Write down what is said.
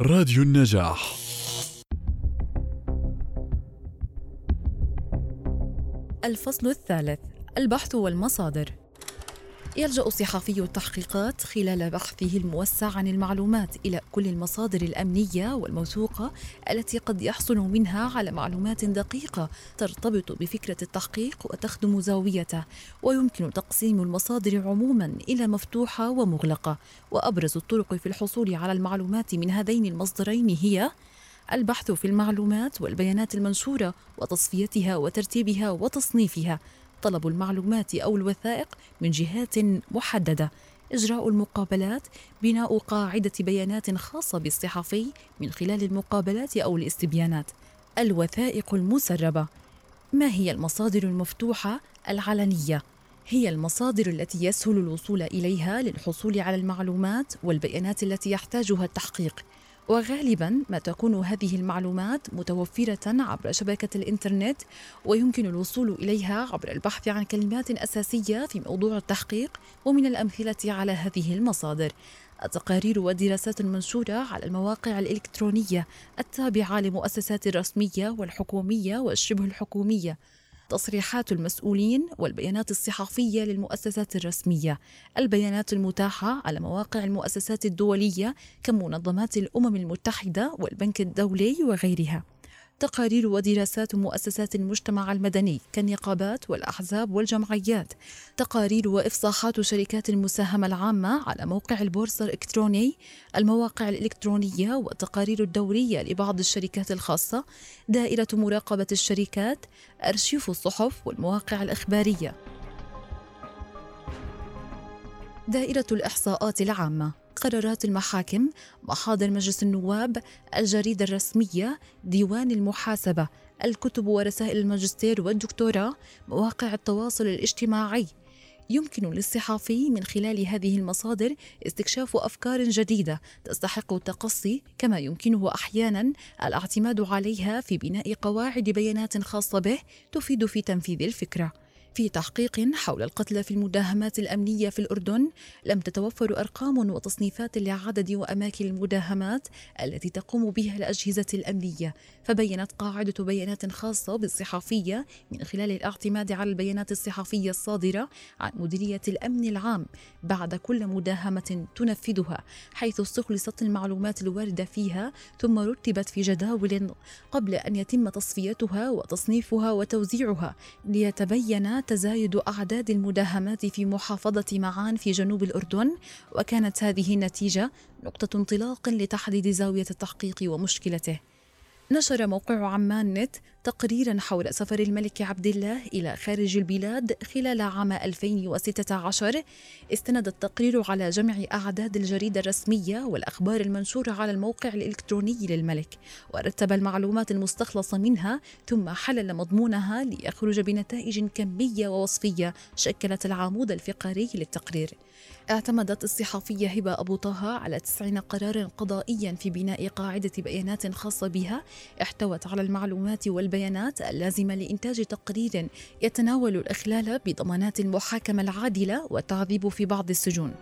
راديو النجاح. الفصل الثالث البحث والمصادر. يلجأ صحفي التحقيقات خلال بحثه الموسع عن المعلومات إلى كل المصادر الأمنية والموثوقة التي قد يحصل منها على معلومات دقيقة ترتبط بفكرة التحقيق وتخدم زاويته، ويمكن تقسيم المصادر عموما إلى مفتوحة ومغلقة، وأبرز الطرق في الحصول على المعلومات من هذين المصدرين هي البحث في المعلومات والبيانات المنشورة وتصفيتها وترتيبها وتصنيفها طلب المعلومات أو الوثائق من جهات محددة. إجراء المقابلات بناء قاعدة بيانات خاصة بالصحفي من خلال المقابلات أو الاستبيانات. الوثائق المسربة. ما هي المصادر المفتوحة العلنية؟ هي المصادر التي يسهل الوصول إليها للحصول على المعلومات والبيانات التي يحتاجها التحقيق. وغالبا ما تكون هذه المعلومات متوفرة عبر شبكة الإنترنت ويمكن الوصول إليها عبر البحث عن كلمات أساسية في موضوع التحقيق ومن الأمثلة على هذه المصادر. التقارير والدراسات المنشورة على المواقع الإلكترونية التابعة لمؤسسات الرسمية والحكومية والشبه الحكومية. تصريحات المسؤولين والبيانات الصحفية للمؤسسات الرسمية. البيانات المتاحة على مواقع المؤسسات الدولية كمنظمات الأمم المتحدة والبنك الدولي وغيرها. تقارير ودراسات مؤسسات المجتمع المدني كالنقابات والأحزاب والجمعيات. تقارير وإفصاحات شركات المساهمة العامة على موقع البورصة الإلكتروني المواقع الإلكترونية والتقارير الدورية لبعض الشركات الخاصة دائرة مراقبة الشركات أرشيف الصحف والمواقع الإخبارية. دائرة الإحصاءات العامة. قرارات المحاكم محاضر مجلس النواب الجريدة الرسمية ديوان المحاسبة الكتب ورسائل الماجستير والدكتوراه مواقع التواصل الاجتماعي. يمكن للصحافي من خلال هذه المصادر استكشاف أفكار جديدة تستحق التقصي كما يمكنه أحيانا الاعتماد عليها في بناء قواعد بيانات خاصة به تفيد في تنفيذ الفكرة. في تحقيق حول القتلى في المداهمات الأمنية في الأردن. لم تتوفر أرقام وتصنيفات لعدد وأماكن المداهمات التي تقوم بها الأجهزة الأمنية. فبينت قاعدة بيانات خاصة بالصحفية من خلال الاعتماد على البيانات الصحفية الصادرة عن مديرية الأمن العام بعد كل مداهمة تنفذها حيث استخلصت المعلومات الواردة فيها ثم رتبت في جداول قبل أن يتم تصفيتها وتصنيفها وتوزيعها. ليتبين تزايد أعداد المداهمات في محافظة معان في جنوب الأردن وكانت هذه النتيجة نقطة انطلاق لتحديد زاوية التحقيق ومشكلته. نشر موقع عمان نت تقريرا حول سفر الملك عبد الله إلى خارج البلاد خلال عام 2016 استند التقرير على جمع أعداد الجريدة الرسمية والأخبار المنشورة على الموقع الإلكتروني للملك ورتب المعلومات المستخلصة منها ثم حلل مضمونها ليخرج بنتائج كمية ووصفية شكلت العمود الفقري للتقرير. اعتمدت الصحفية هبة أبو طه على 90 قرارا قضائيا في بناء قاعدة بيانات خاصة بها احتوت على المعلومات والبيانات اللازمة لإنتاج تقرير يتناول الإخلال بضمانات المحاكمة العادلة والتعذيب في بعض السجون.